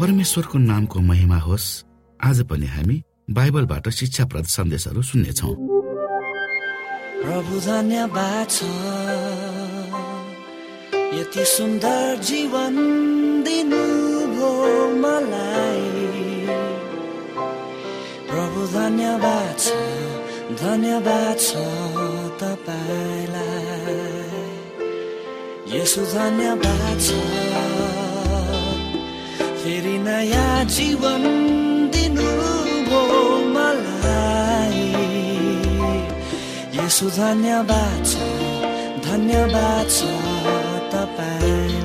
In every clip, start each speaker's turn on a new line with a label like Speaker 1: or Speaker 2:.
Speaker 1: परमेश्वरको नामको महिमा होस् आज पनि हामी बाइबलबाट शिक्षाप्रद सन्देशहरू सुन्नेछौ।
Speaker 2: प्रभु धन्यवाद छ यति सुन्दर जीवन दिनु भो मलाई। प्रभु धन्यवाद छ धन्यवाद छ तपाईँलाई। यसो धन्यवाद छ फेरि नयाँ जीवन दिनुभयो मलाई। यसो धन्यवाद छ धन्यवाद छ तपाईँलाई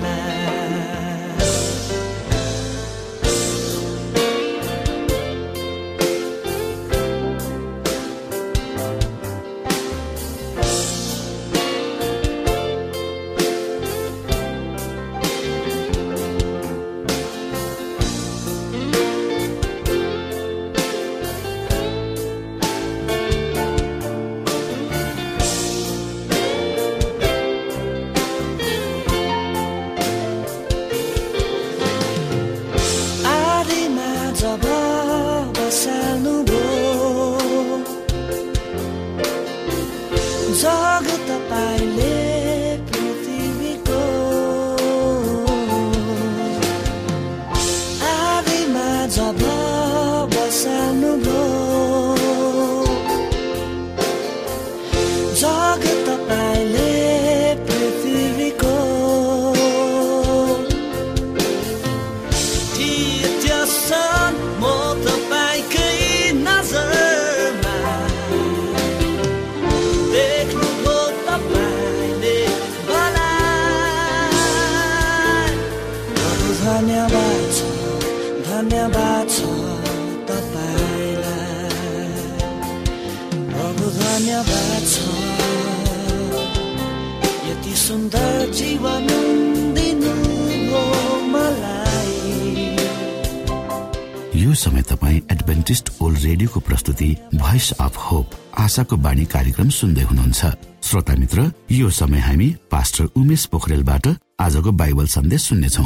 Speaker 1: भोइस अफ होप आशाको बाणी कार्यक्रम सुन्दै हुनुहुन्छ। श्रोता मित्र यो समय हामी पास्टर उमेश पोखरेलबाट आजको बाइबल सन्देश सुन्नेछौ।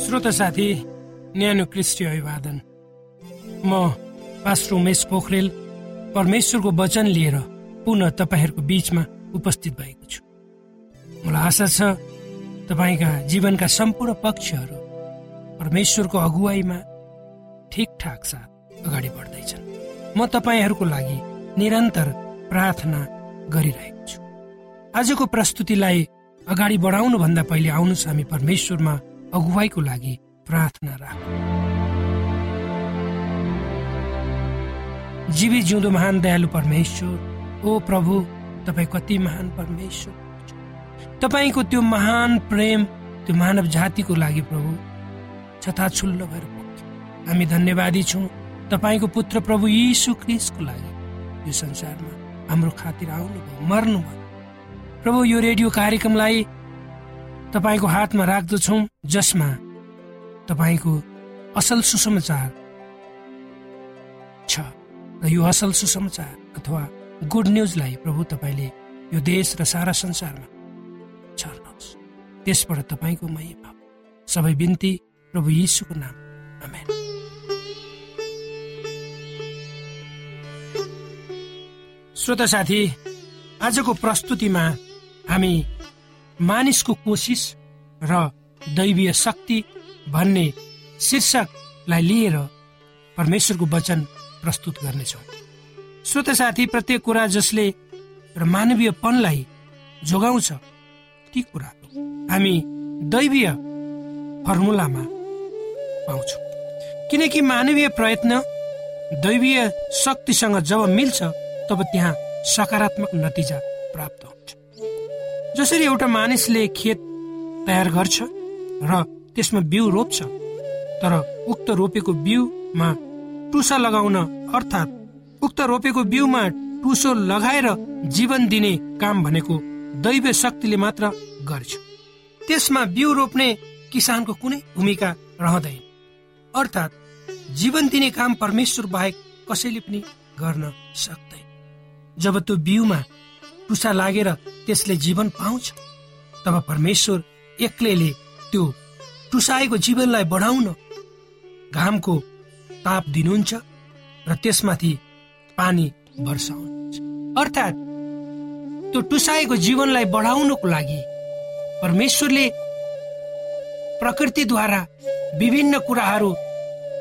Speaker 3: श्रोता साथी न्यानो क्रिस्टी अभिवादन। म पास्टर उमेश पोखरेल परमेश्वरको वचन लिएर पुनः तपाईँहरूको बिचमा उपस्थित भएको छु। मलाई आशा छ तपाईँका जीवनका सम्पूर्ण पक्षहरू परमेश्वरको अगुवाईमा ठिकठाक साथ अगाडि बढ्दैछन्। म तपाईँहरूको लागि निरन्तर प्रार्थना गरिरहेको छु। आजको प्रस्तुतिलाई अगाडि बढाउनु भन्दा पहिले आउनुहोस् हामी परमेश्वरमा अगुवाईको लागि प्रार्थना राखौँ। जीवी जिउँदो महान दयालु परमेश्वर ओ प्रभु तपाईँ कति महान परमेश्वर तपाईँको त्यो महान प्रेम त्यो मानव जातिको लागि प्रभु छताछुल्लो भएर हामी धन्यवादी छौँ। तपाईँको पुत्र प्रभु यीशु क्रिस्टको लागि यो संसारमा हाम्रो खातिर आउनुभयो मर्नुभयो। प्रभु यो रेडियो कार्यक्रमलाई तपाईँको हातमा राख्दछौँ जसमा तपाईँको असल सुसमाचार छ र यो असल सुसमाचार अथवा गुड न्युजलाई प्रभु तपाईँले यो देश र सारा संसारमा छर्नुहोस्। त्यसबाट तपाईँको महिमा सबै बिन्ती प्रभु यीशुको नाम। आमेन। श्रोता साथी आजको प्रस्तुतिमा हामी मानिसको कोसिस र दैवीय शक्ति भन्ने शीर्षकलाई लिएर परमेश्वरको वचन प्रस्तुत गर्नेछौँ। श्रोत साथी प्रत्येक कुरा जसले र मानवीयपनलाई जोगाउँछ ती कुरा हामी दैवीय फर्मुलामा पाउँछौँ। किनकि मानवीय प्रयत्न दैवीय शक्तिसँग जब मिल्छ तब त्यहाँ सकारात्मक नतिजा प्राप्त हुन्छ। जसरी एउटा मानिसले खेत तयार गर्छ र त्यसमा बिउ रोप्छ तर उक्त रोपेको बिउमा टुसा लगाउन अर्थात् उक्त रोपेको बिउमा टुसो लगाएर जीवन दिने काम भनेको दैव शक्तिले मात्र गर्छ। त्यसमा बिउ रोप्ने किसानको कुनै भूमिका रहँदैन। अर्थात् जीवन दिने काम परमेश्वर बाहेक कसैले पनि गर्न सक्दैन। जब त्यो बिउमा टुसा लागेर त्यसले जीवन पाउँछ तब परमेश्वर एक्लैले त्यो टुसाएको जीवनलाई बढाउन घामको ताप दिनुहुन्छ र त्यसमाथि पानी वर्षाउनुहुन्छ अर्थात् त्यो टुसाएको जीवनलाई बढाउनको लागि परमेश्वरले प्रकृतिद्वारा विभिन्न कुराहरू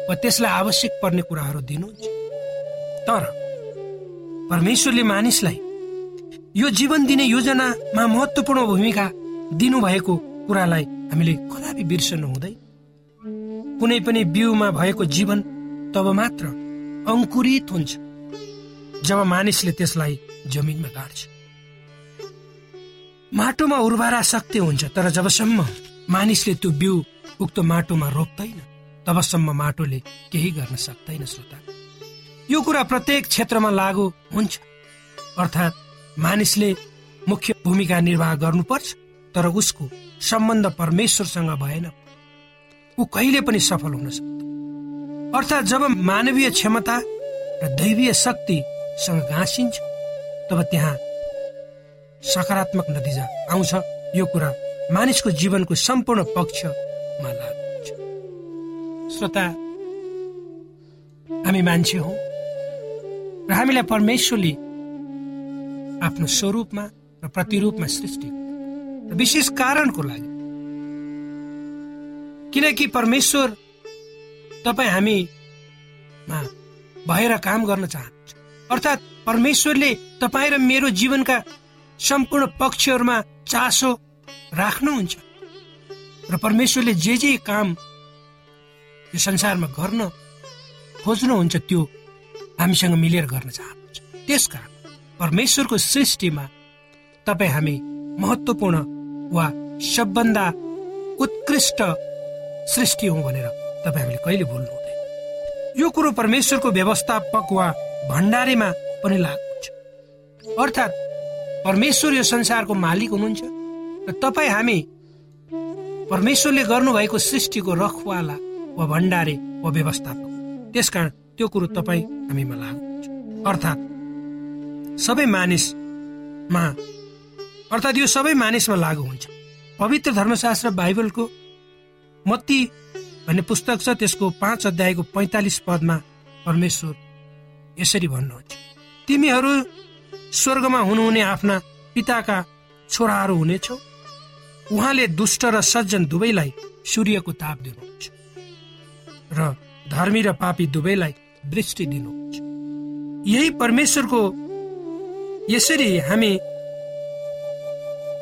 Speaker 3: वा त्यसलाई आवश्यक पर्ने कुराहरू दिनुहुन्छ। तर परमेश्वरले मानिसलाई यो जीवन दिने योजनामा महत्वपूर्ण भूमिका दिनुभएको कुरालाई हामीले कदापि बिर्सनु हुँदैन। कुनै पनि बिउमा भएको जीवन तब मात्र अङ्कुरित हुन्छ जब मानिसले त्यसलाई जमिनमा गाड्छ। माटोमा उर्वरा शक्ति हुन्छ तर जबसम्म मानिसले त्यो बिउ उक्त माटोमा रोप्दैन तबसम्म माटोले केही गर्न सक्दैन श्रोता। यो कुरा प्रत्येक क्षेत्रमा लागू हुन्छ। अर्थात् मानिसले मुख्य भूमिका निर्वाह गर्नुपर्छ तर उसको सम्बन्ध परमेश्वरसँग भएन। ऊ कहिले पनि सफल हुन सक्छ। अर्थात् जब मानवीय क्षमता र दैवीय शक्तिसँग घाँसिन्छ तब त्यहाँ सकारात्मक नतिजा आउँछ। यो कुरा मानिसको जीवनको सम्पूर्ण पक्षमा लाग्छ। श्रोता हामी मान्छे हौ। र हामीलाई परमेश्वरले आफ्नो स्वरूपमा र प्रतिरूपमा सृष्टि विशेष कारणको लागि। किनकि परमेश्वर तपाईँ हामीमा भएर काम गर्न चाहनुहुन्छ। अर्थात् परमेश्वरले तपाईँ र मेरो जीवनका सम्पूर्ण पक्षहरूमा चासो राख्नुहुन्छ। र परमेश्वरले जे जे काम यो संसारमा गर्न खोज्नुहुन्छ त्यो हामीसँग मिलेर गर्न चाहनुहुन्छ। त्यसकारण परमेश्वरको सृष्टिमा तपाईँ हामी महत्वपूर्ण वा सबभन्दा उत्कृष्ट सृष्टि हौ भनेर तपाईँ हामीले कहिले भुल्नु हुँदैन यो कुरो परमेश्वरको व्यवस्थापक वा भण्डारीमा पनि लागु हुन्छ। अर्थात् परमेश्वर यो संसारको मालिक हुनुहुन्छ र तपाईँ हामी परमेश्वरले गर्नुभएको सृष्टिको रखवाला वा भण्डारे वा व्यवस्थापक त्यसकारण त्यो कुरो तपाईँ हामीमा लागु अर्थात् सबै मानिसमा अर्थात् यो सबै मानिसमा लागु हुन्छ। पवित्र धर्मशास्त्र बाइबलको मत्ती भन्ने पुस्तक छ त्यसको पाँच अध्यायको पैँतालिस पदमा परमेश्वर यसरी भन्नुहुन्छ। तिमीहरू स्वर्गमा हुनुहुने आफ्ना पिताका छोराहरू हुनेछौ। उहाँले दुष्ट र सज्जन दुवैलाई सूर्यको ताप दिनुहुन्छ। र धर्मी र पापी दुवैलाई दृष्टि दिनुहुन्छ यही परमेश्वरको यसरी हामी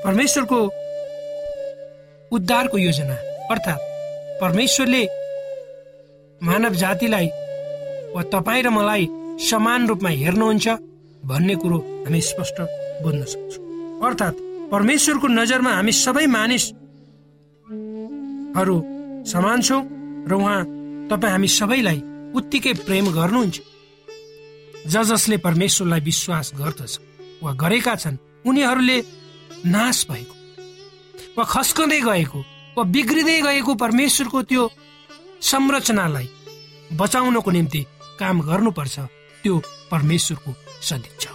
Speaker 3: परमेश्वरको उद्धारको योजना अर्थात् परमेश्वरले मानव जातिलाई वा तपाईँ र मलाई समान रूपमा हेर्नुहुन्छ भन्ने कुरो हामी स्पष्ट बुझ्न सक्छौँ। अर्थात् परमेश्वरको नजरमा हामी सबै मानिसहरू समान छौँ र उहाँ तपाईँ हामी सबैलाई उत्तिकै प्रेम गर्नुहुन्छ। ज जसले परमेश्वरलाई विश्वास गर्दछ वा गरेका छन् उनीहरूले नाश भएको वा खस्कँदै गएको वा बिग्रिँदै गएको परमेश्वरको त्यो संरचनालाई बचाउनको निम्ति काम गर्नुपर्छ त्यो परमेश्वरको सदिच्छा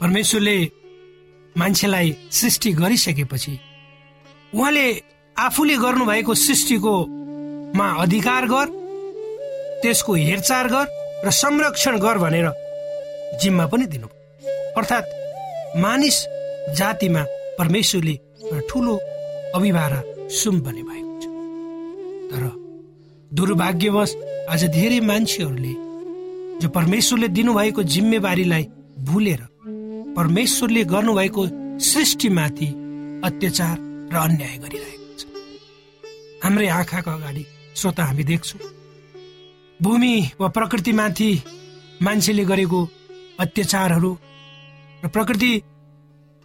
Speaker 3: परमेश्वरले मान्छेलाई सृष्टि गरिसकेपछि उहाँले आफूले गर्नुभएको सृष्टिको मा अधिकार गर त्यसको हेरचाह गर र संरक्षण गर भनेर जिम्मा पनि दिनु अर्थात् मानिस जातिमा परमेश्वरले ठुलो अभिभारा सुम बने भएको छ। तर दुर्भाग्यवश आज धेरै मान्छेहरूले जो परमेश्वरले दिनुभएको जिम्मेवारीलाई भुलेर परमेश्वरले गर्नुभएको सृष्टिमाथि अत्याचार र अन्याय गरिरहेको छ। हाम्रै आँखाको अगाडि श्रोता हामी देख्छौँ। भूमि वा प्रकृतिमाथि मान्छेले गरेको अत्याचारहरू र प्रकृति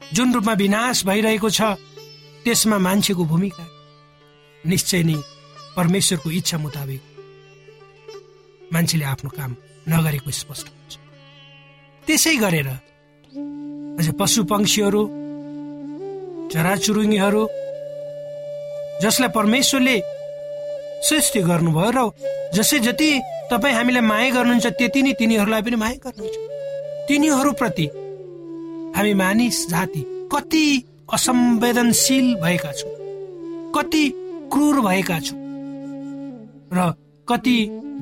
Speaker 3: जुन रूपमा विनाश भइरहेको छ त्यसमा मान्छेको भूमिका निश्चय नै परमेश्वरको इच्छा मुताबिक मान्छेले आफ्नो काम नगरेको स्पष्ट हुन्छ। त्यसै गरेर अझ पशु पक्षीहरू चराचुरुङ्गीहरू जसलाई परमेश्वरले सृष्टि गर्नुभयो र जसै जति तपाईँ हामीलाई माया गर्नुहुन्छ त्यति नै तिनीहरूलाई पनि माया गर्नुहुन्छ। तिनीहरूप्रति हामी मानिस जाति कति असंवेदनशील भएका छौँ कति क्रूर भएका छौँ र कति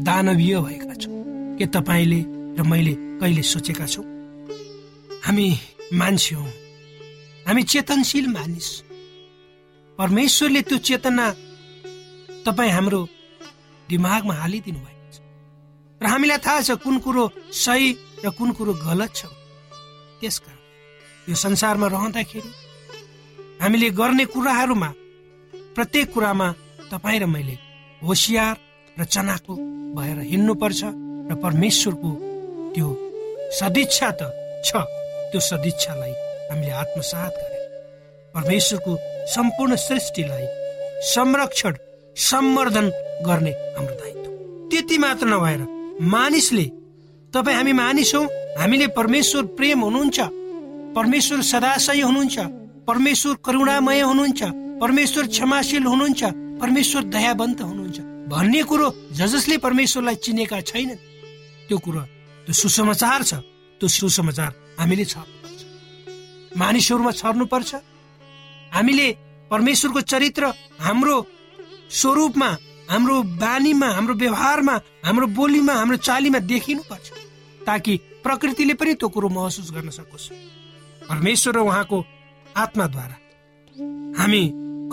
Speaker 3: दानवीय भएका छौँ के तपाईँले र मैले कहिले सोचेका छौँ? हामी मान्छे हौ हामी चेतनशील मानिस। परमेश्वरले त्यो चेतना तपाईँ हाम्रो दिमागमा हालिदिनु भएको छ। र हामीलाई थाहा छ कुन कुरो सही र कुन कुरो गलत छ। त्यसकारण यो संसारमा रहँदाखेरि हामीले गर्ने कुराहरूमा प्रत्येक कुरामा तपाईँ र मैले होसियार र चनाको भएर हिँड्नुपर्छ र परमेश्वरको त्यो सदिच्छा त छ त्यो सदिच्छालाई हामीले आत्मसात गरेर परमेश्वरको सम्पूर्ण सृष्टिलाई संरक्षण सम्वर्धन गर्ने हाम्रो दायित्व। त्यति मात्र नभएर मानिसले तपाईँ हामी मानिस हौ हामीले परमेश्वर प्रेम हुनुहुन्छ परमेश्वर सदाशय हुनुहुन्छ परमेश्वर करुणामय हुनुहुन्छ परमेश्वर क्षमाशील हुनुहुन्छ परमेश्वर दयावन्त हुनुहुन्छ। भन्ने कुरो ज जसले परमेश्वरलाई चिनेका छैनन्। त्यो कुरो त्यो सुसमाचार छ त्यो सुसमाचार हामीले छर्नुपर्छ मानिसहरूमा छर्नुपर्छ। हामीले परमेश्वरको चरित्र हाम्रो स्वरूपमा हाम्रो बानीमा हाम्रो व्यवहारमा हाम्रो बोलीमा हाम्रो चालीमा देखिनुपर्छ ताकि प्रकृतिले पनि त्यो कुरो महसुस गर्न सकोस्। परमेश्वर र उहाँको आत्माद्वारा। हामी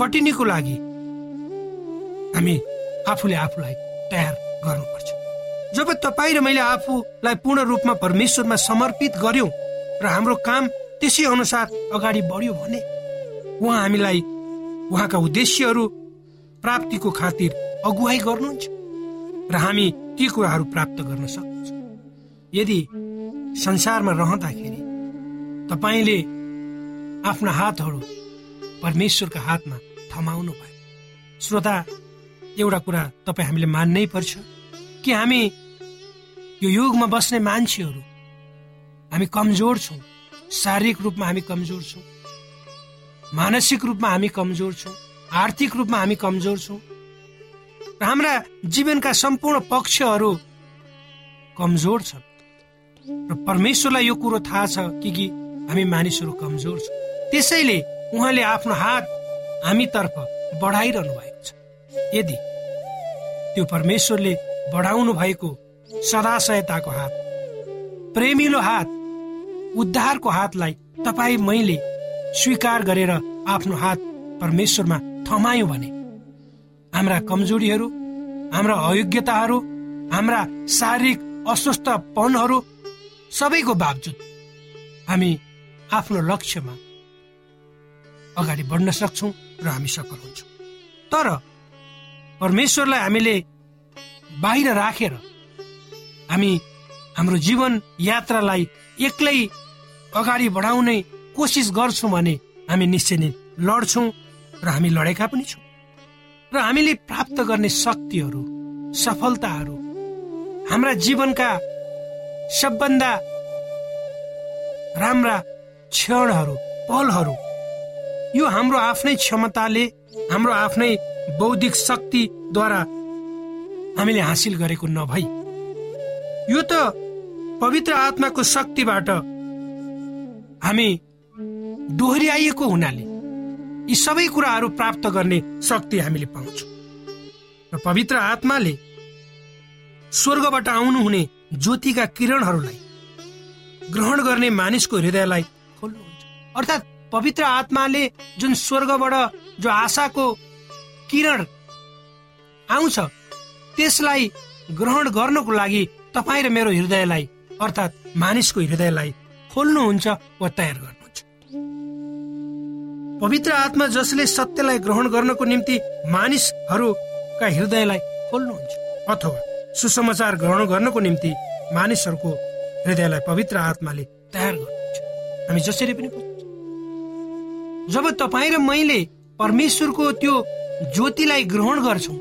Speaker 3: कटिनीको लागि हामी आफूले आफूलाई तयार गर्नुपर्छ। जब तपाईँ र मैले आफूलाई पूर्ण रूपमा परमेश्वरमा समर्पित गर्यौं र हाम्रो काम त्यसै अनुसार अगाडि बढ्यो भने उहाँ हामीलाई उहाँका उद्देश्यहरू प्राप्तिको खातिर अगुवाई गर्नुहुन्छ र हामी ती कुराहरू प्राप्त गर्न सक्छौँ। यदि संसारमा रहँदाखेरि तपाईँले आफ्ना हातहरू परमेश्वरका हातमा थमाउनु भयो। श्रोता एउटा कुरा तपाईँ हामीले मान्नै पर्छ कि हामी यो युगमा बस्ने मान्छेहरू हामी कमजोर छौँ शारीरिक रूपमा हामी कमजोर छौँ मानसिक रूपमा हामी कमजोर छौँ आर्थिक रूपमा हामी कमजोर छौँ र हाम्रा जीवनका सम्पूर्ण पक्षहरू कमजोर छन्। र परमेश्वरलाई यो कुरो थाहा छ कि कि हामी मानिसहरू कमजोर छौँ। त्यसैले उहाँले आफ्नो हात हामीतर्फ बढाइरहनु भएको छ। यदि त्यो परमेश्वरले बढाउनु भएको सदा सहायताको हात प्रेमिलो हात उद्धारको हातलाई तपाईँ मैले स्वीकार गरेर आफ्नो हात परमेश्वरमा थमायौँ भने हाम्रा कमजोरीहरू हाम्रा अयोग्यताहरू हाम्रा शारीरिक अस्वस्थपनहरू सबैको बावजुद हामी आफ्नो लक्ष्यमा अगाडि बढ्न सक्छौँ र हामी सफल हुन्छौँ। तर परमेश्वरलाई हामीले बाहिर राखेर हामी हाम्रो जीवन यात्रालाई एक्लै अगाडि बढाउने कोसिस गर्छौँ भने हामी निश्चय नै लड्छौँ। र हामी लडेका पनि छौँ। र हामीले प्राप्त गर्ने शक्तिहरू सफलताहरू हाम्रा जीवनका सबभन्दा राम्रा क्षणहरू पलहरू यो हाम्रो आफ्नै क्षमताले हाम्रो आफ्नै बौद्धिक शक्तिद्वारा हामीले हासिल गरेको नभई यो त पवित्र आत्माको शक्तिबाट हामी दोहोऱ्याइएको हुनाले यी सबै कुराहरू प्राप्त गर्ने शक्ति हामीले पाउँछौँ। र पवित्र आत्माले स्वर्गबाट आउनुहुने ज्योतिका किरणहरूलाई ग्रहण गर्ने मानिसको हृदयलाई खोल्नुहुन्छ। अर्थात् पवित्र आत्माले जुन स्वर्गबाट जो आशाको किरण आउँछ त्यसलाई ग्रहण गर्नको लागि तपाईँ र मेरो हृदयलाई अर्थात् मानिसको हृदयलाई खोल्नुहुन्छ वा तयार गर्नुहुन्छ। पवित्र आत्मा जसले सत्यलाई ग्रहण गर्नको निम्ति मानिसहरूका हृदयलाई खोल्नुहुन्छ अथवा सुसमाचार ग्रहण गर्नको निम्ति मानिसहरूको हृदयलाई पवित्र आत्माले तयार गर्नुहुन्छ। हामी जसरी पनि जब तपाईँ र मैले परमेश्वरको त्यो ज्योतिलाई ग्रहण गर्छौँ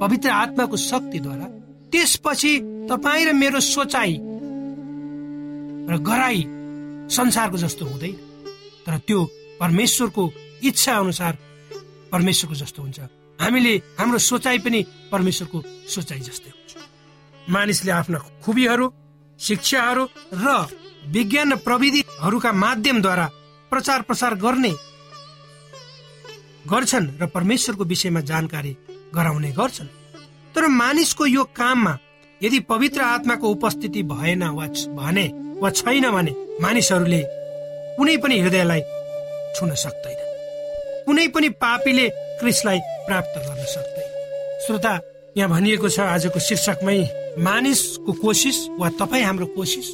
Speaker 3: पवित्र आत्माको शक्तिद्वारा त्यसपछि तपाईँ र मेरो सोचाइ र गराई संसारको जस्तो हुँदैन। तर त्यो परमेश्वरको इच्छा अनुसार परमेश्वरको जस्तो हुन्छ। हामीले हाम्रो सोचाइ पनि परमेश्वरको सोचाइ जस्तै हुन्छ। मानिसले आफ्ना खुबीहरू शिक्षाहरू र विज्ञान र प्रविधिहरूका माध्यमद्वारा प्रचार प्रसार गर्ने गर्छन् र परमेश्वरको विषयमा जानकारी गराउने गर्छन्। तर मानिसको यो काममा यदि पवित्र आत्माको उपस्थिति भएन वा भने वा छैन भने मानिसहरूले कुनै पनि हृदयलाई छुन सक्दैन कुनै पनि पापीले क्रिसलाई प्राप्त गर्न सक्दैन। श्रोता यहाँ भनिएको छ आजको शीर्षकमै मानिसको कोसिस वा तपाईँ हाम्रो कोसिस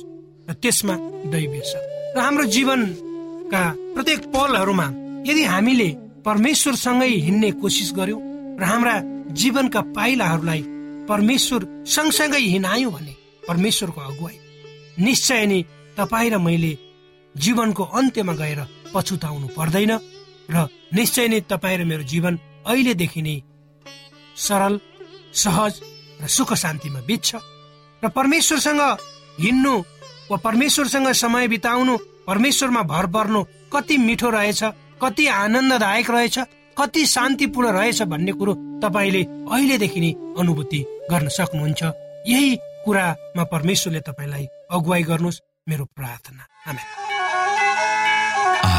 Speaker 3: र त्यसमा दैवीय छ र हाम्रो जीवनका प्रत्येक पलहरूमा यदि हामीले परमेश्वरसँगै हिँड्ने कोसिस गर्यौँ र हाम्रा जीवनका पाइलाहरूलाई परमेश्वर सँगसँगै हिँडायौँ भने परमेश्वरको अगुवाई निश्चय नै तपाईँ र मैले जीवनको अन्त्यमा गएर पछुताउनु पर्दैन र निश्चय नै तपाईँ र मेरो जीवन अहिलेदेखि नै सरल सहज र सुख शान्तिमा बित्छ र परमेश्वरसँग हिँड्नु वा परमेश्वरसँग समय बिताउनु परमेश्वरमा भर पर्नु कति मिठो रहेछ कति आनन्ददायक रहेछ कति शान्तिपूर्ण रहेछ भन्ने कुरो तपाईँले अहिलेदेखि नै अनुभूति गर्न सक्नुहुन्छ। यही कुरामा परमेश्वरले तपाईँलाई अगुवाई गर्नुहोस् मेरो प्रार्थना।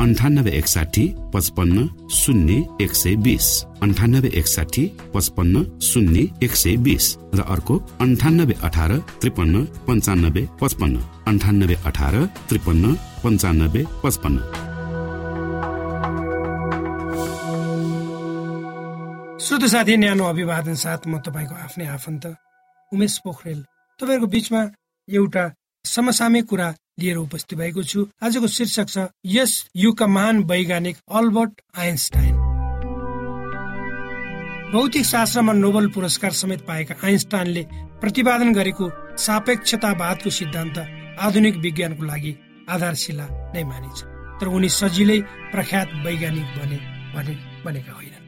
Speaker 1: अन्ठानब्बे एकसाठी पचपन्न शून्य एक सय बिस अन्ठानब्बे एकसाठी पचपन्न शून्य एक सय बिस र अर्को अन्ठानब्बे अठार त्रिपन्न पन्चानब्बे पचपन्न. अन्ठानब्बे अठार त्रिपन्न पन्चानब्बे पचपन्न.
Speaker 3: श्रोत साथी न्यानो अभिवादन साथ म तपाईँको आफ्नै आफन्त उमेश पोखरेल। तपाईँहरूको बिचमा एउटा समसामयिक कुरा लिएर उपस्थित भएको छु। आजको शीर्षक छ यस युगका महान वैज्ञानिक अल्बर्ट आइन्स्टाइन। भौतिक शास्त्रमा नोबल पुरस्कार समेत पाएका आइन्स्टाइनले प्रतिपादन गरेको सापेक्षतावादको सिद्धान्त आधुनिक विज्ञानको लागि आधारशिला नै मानिन्छ। तर उनी सजिलै प्रख्यात वैज्ञानिक बने भने बनेका होइनन्।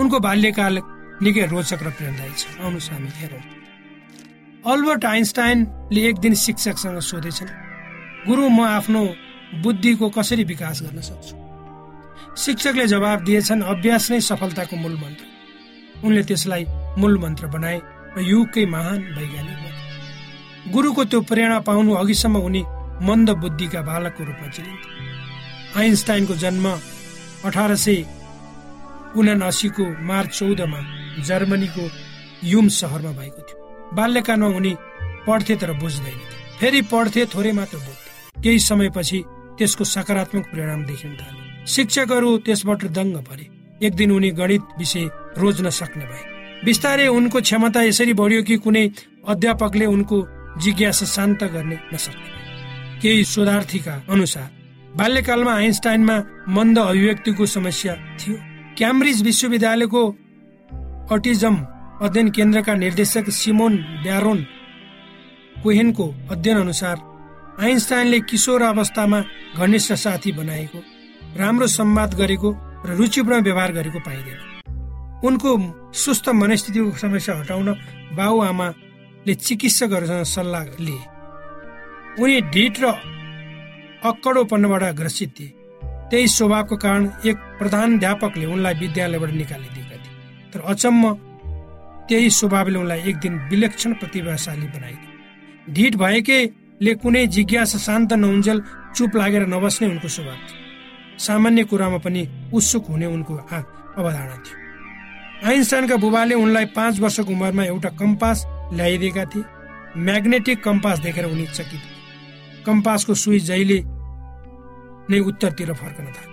Speaker 3: उनको बाल्यकाल निकै रोचक र प्रेरणादायी छ। आउनुहोस् हामी हेरौँ। अल्बर्ट आइन्स्टाइनले एक दिन शिक्षकसँग सोधेछन् गुरु म आफ्नो बुद्धिको कसरी विकास गर्न सक्छु? शिक्षकले जवाब दिएछन् अभ्यास नै सफलताको मूल मन्त्र उनले त्यसलाई मूल मन्त्र बनाए र युगकै महान वैज्ञानिक बने। गुरुको त्यो प्रेरणा पाउनु अघिसम्म उनी मन्द बुद्धिका बालकको रूपमा चिनिन्थे आइन्स्टाइनको जन्म अठार सय उनासीको मार्च चौधमा जर्मनीको युम सहरमा भएको थियो। बाल्यकालमा उनी पढ्थे तर बुझ्दैन फेरि पढ्थे थोरै मात्र बुझ्थे। केही समयपछि त्यसको सकारात्मक परिणाम देखिन थाल्यो। शिक्षकहरू त्यसबाट दङ्ग परे। एक दिन उनी गणित विषय रोज्न सक्ने भए। बिस्तारै उनको क्षमता यसरी बढ्यो कि कुनै अध्यापकले उनको जिज्ञासा शान्त गर्ने नसक्ने केही शोधार्थीका अनुसार बाल्यकालमा आइन्स्टाइनमा मन्द अभिव्यक्तिको समस्या थियो। क्याम्ब्रिज विश्वविद्यालयको अटिजम अध्ययन केन्द्रका निर्देशक सिमोन ब्यारोन कोहेनको अध्ययन अनुसार आइन्स्टाइनले किशोर अवस्थामा घनिष्ठ साथी बनाएको राम्रो संवाद गरेको र रुचिपूर्ण व्यवहार गरेको पाइँदैन। उनको सुस्त मनस्थितिको समस्या हटाउन बाबुआमाले चिकित्सकहरूसँग सल्लाह लिए। उनी ढिट र अक्कडोपनबाट ग्रसित थिए। त्यही स्वभावको कारण एक प्रधानध्यापकले उनलाई विद्यालयबाट निकालिदिएका थिए। तर अचम्म त्यही स्वभावले उनलाई एक दिन विलक्षण प्रतिभाशाली बनाइदियो ढिट भएकैले कुनै जिज्ञासा शान्त नहुन्जेल चुप लागेर नबस्ने उनको स्वभाव थियो। सामान्य कुरामा पनि उत्सुक हुने उनको अवधारणा थियो। आइन्स्टाइनका बुबाले उनलाई पाँच वर्षको उमेरमा एउटा कम्पास ल्याइदिएका थिए। म्याग्नेटिक कम्पास देखेर उनी चकित कम्पासको सुई जहिले नै उत्तरतिर फर्कन थाले।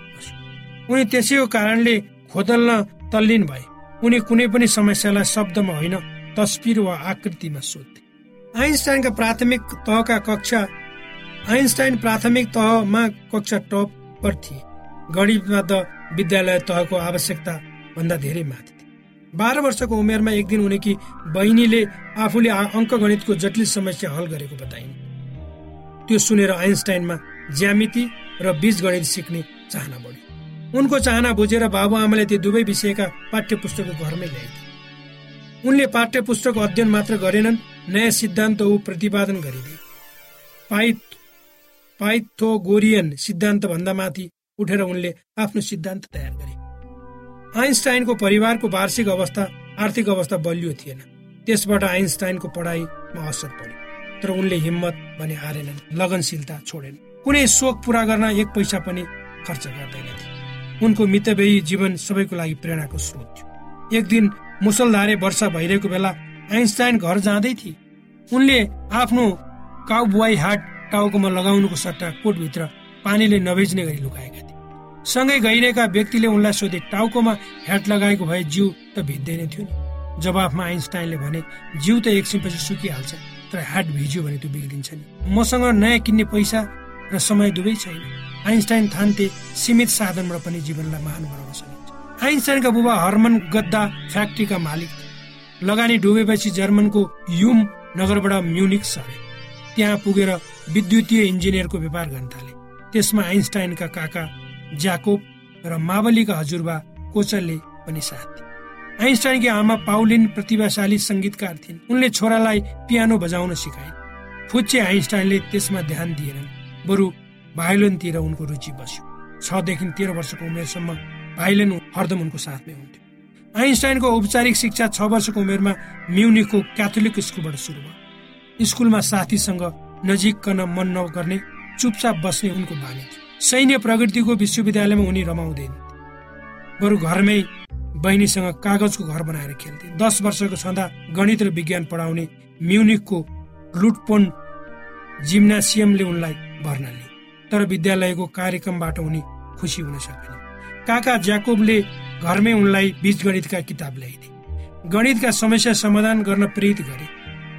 Speaker 3: उनी त्यसैको कारणले खोदल्न तल्लीन भए। उनी कुनै पनि समस्यालाई शब्दमा होइन तस्बिर वा आकृतिमा सोध्थे। आइन्स्टाइनका प्राथमिक तहका कक्षा आइन्स्टाइन प्राथमिक तहमा कक्षा टपर थिए। गणितमा त विद्यालय तहको आवश्यकता भन्दा धेरै माथि थिए। बाह्र वर्षको उमेरमा एक दिन उनकी बहिनीले आफूले अङ्क गणितको जटिल समस्या हल गरेको बताइन्। त्यो सुनेर आइन्स्टाइनमा ज्यामिति र बीज गणित सिक्ने चाहना बढ्यो। उनको चाहना बुझेर बाबुआमाले ती दुवै विषयका पाठ्य पुस्तक घरमै ल्याइदिए। उनले पाठ्य पुस्तक अध्ययन मात्र गरेनन् नयाँ सिद्धान्त ऊ प्रतिपादन गरिदिए। पाइथ पाइथोगोरियन सिद्धान्त भन्दा माथि उठेर उनले आफ्नो सिद्धान्त तयार गरे। आइन्स्टाइनको परिवारको वार्षिक अवस्था आर्थिक अवस्था बलियो थिएन। त्यसबाट आइन्स्टाइनको पढाइमा असर पर्यो। तर उनले हिम्मत भने हारेनन् लगनशीलता छोडेन कुनै सोख पूरा गर्न एक पैसा पनि खर्च गर्दैनथे। उनको मितव्ययी जीवन सबैको लागि प्रेरणाको स्रोत थियो। एक दिन मुसलधारे वर्षा भइरहेको बेला आइन्स्टाइन घर जाँदै थिए। उनले आफ्नो काउबुवाई हाट टाउकोमा लगाउनुको सट्टा कोटभित्र पानीले नभेज्ने गरी लुकाएका थिए। सँगै गइरहेका व्यक्तिले उनलाई सोधे टाउकोमा ह्याट लगाएको भए जिउ त भिज्दैन थियो नि? जवाफमा आइन्स्टाइनले भने जिउ त एकछिनपछि सुकिहाल्छ तर हाट भिज्यो भने त्यो बिग्रिन्छ नि। मसँग नयाँ किन्ने पैसा र समय दुवै छैन। आइन्स्टाइन थान्ते सीमित साधनबाट पनि जीवनलाई महान बनाउन सकिन्छ आइन्स्टाइनका बुबा हर्मन गद्दा फ्याक्ट्रीका मालिक लगानी डुबेपछि जर्मनको युम नगरबाट म्युनिक सरे। त्यहाँ पुगेर विद्युतीय इन्जिनियरको व्यापार गर्न थाले। त्यसमा आइन्स्टाइनका काका ज्याकोब र मावलीका हजुरबा कोचलले पनि साथ दिए। आइन्स्टाइनकी आमा पाउलिन प्रतिभाशाली सङ्गीतकार थिइन्। उनले छोरालाई पियानो बजाउन सिकाइन्। फुच्चे आइन्स्टाइनले त्यसमा ध्यान दिएनन्। बरु भाइलोनतिर उनको रुचि बस्यो। छदेखि तेह्र वर्षको उमेरसम्म भाइलोन हरदम उनको साथमै हुन्थ्यो। आइन्स्टाइनको औपचारिक शिक्षा छ वर्षको उमेरमा म्युनिकको क्याथोलिक स्कुलबाट सुरु भयो। स्कुलमा साथीसँग नजिककन मन नगर्ने चुपचाप बस्ने उनको बानी थियो। सैन्य प्रगतिको विश्वविद्यालयमा उनी रमाउँदैन बरु घरमै बहिनीसँग कागजको घर बनाएर खेल्थे। दस वर्षको छँदा गणित र विज्ञान पढाउने म्युनिकको लुटपोन जिम्नासियमले उनलाई भर्ना लिए। तर विद्यालयको कार्यक्रमबाट उनी खुसी हुन सकेन काका ज्याकोबले घरमै उनलाई बीज गणितका किताब ल्याइदिए। गणितका समस्या समाधान गर्न प्रेरित गरे।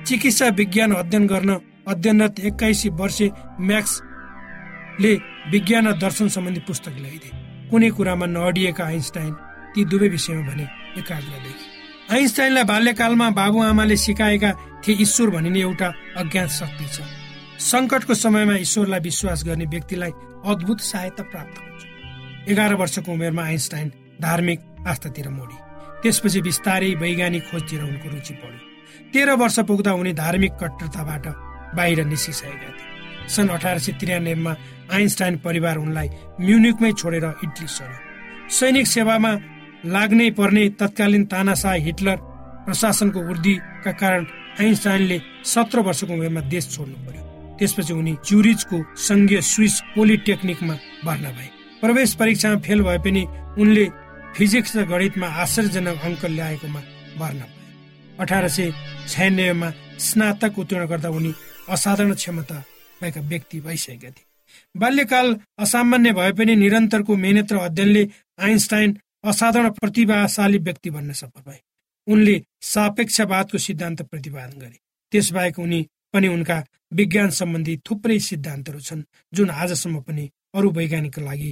Speaker 3: चिकित्सा विज्ञान अध्ययन गर्न अध्ययनरत एक्काइस वर्षे म्याक्सले विज्ञान र दर्शन सम्बन्धी पुस्तक ल्याइदिए। कुनै कुरामा नअडिएका आइन्स्टाइन ती दुवै विषयमा भने एकाग्र देखे आइन्स्टाइनलाई बाल्यकालमा बाबुआमाले सिकाएका थिए ईश्वर भनिने एउटा अज्ञात शक्ति छ। सङ्कटको समयमा ईश्वरलाई विश्वास गर्ने व्यक्तिलाई अद्भुत सहायता प्राप्त हुन्छ। एघार वर्षको उमेरमा आइन्स्टाइन धार्मिक आस्थातिर मोडी। त्यसपछि बिस्तारै वैज्ञानिक खोजतिर उनको रुचि बढ्यो। तेह्र वर्ष पुग्दा उनी धार्मिक कट्टरताबाट बाहिर निस्किसकेका थिए। सन् अठार सय त्रियानब्बेमा आइन्स्टाइन परिवार उनलाई म्युनिकमै छोडेर इटली सर्यो सैनिक सेवामा लाग्नै पर्ने तत्कालीन तानाशाह हिटलर प्रशासनको वृद्धिका कारण आइन्स्टाइनले सत्र वर्षको उमेरमा देश छोड्नु पर्यो। त्यसपछि उनी च्युरिजको सङ्घीय स्विस पोलिटेक्निकमा भर्ना भए। प्रवेश परीक्षामा फेल भए पनि उनले फिजिक्स र गणितमा आश्चर्यजनक अङ्क ल्याएकोमा भर्ना भए अठार सय छयानब्बेमा स्नातक उत्तीर्ण गर्दा उनी असाधारण क्षमता भएका व्यक्ति भइसकेका थिए। बाल्यकाल असामान्य भए पनि निरन्तरको मेहनत र अध्ययनले आइन्स्टाइन असाधारण प्रतिभाशाली व्यक्ति बन्न सफल भए। उनले सापेक्षवादको सिद्धान्त प्रतिपादन गरे। त्यसबाहेक उनी पनि उनका विज्ञान सम्बन्धी थुप्रै सिद्धान्तहरू छन् जुन आजसम्म पनि अरू वैज्ञानिकका लागि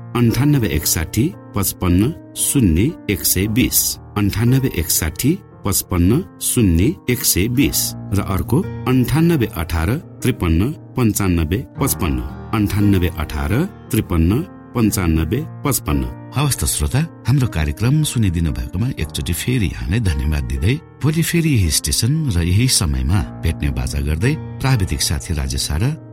Speaker 1: अन्ठानब्बे एकसाठी पचपन्न शून्य एक सय बिस। अन्ठानब्बे एकसाठी पचपन्न शून्य एक सय बिस। र अर्को अन्ठानब्बे अठार त्रिपन्न पन्चानब्बे पचपन्न। अन्ठानब्बे अठार त्रिपन्न पन्चानब्बे पचपन्न। हवस् त श्रोता हाम्रो कार्यक्रम सुनिदिनु भएकोमा एकचोटि फेरि यहाँलाई धन्यवाद दिँदै भोलि फेरि यही स्टेशन र यही समयमा भेट्ने बाजा गर्दै प्राविधिक साथी राजेश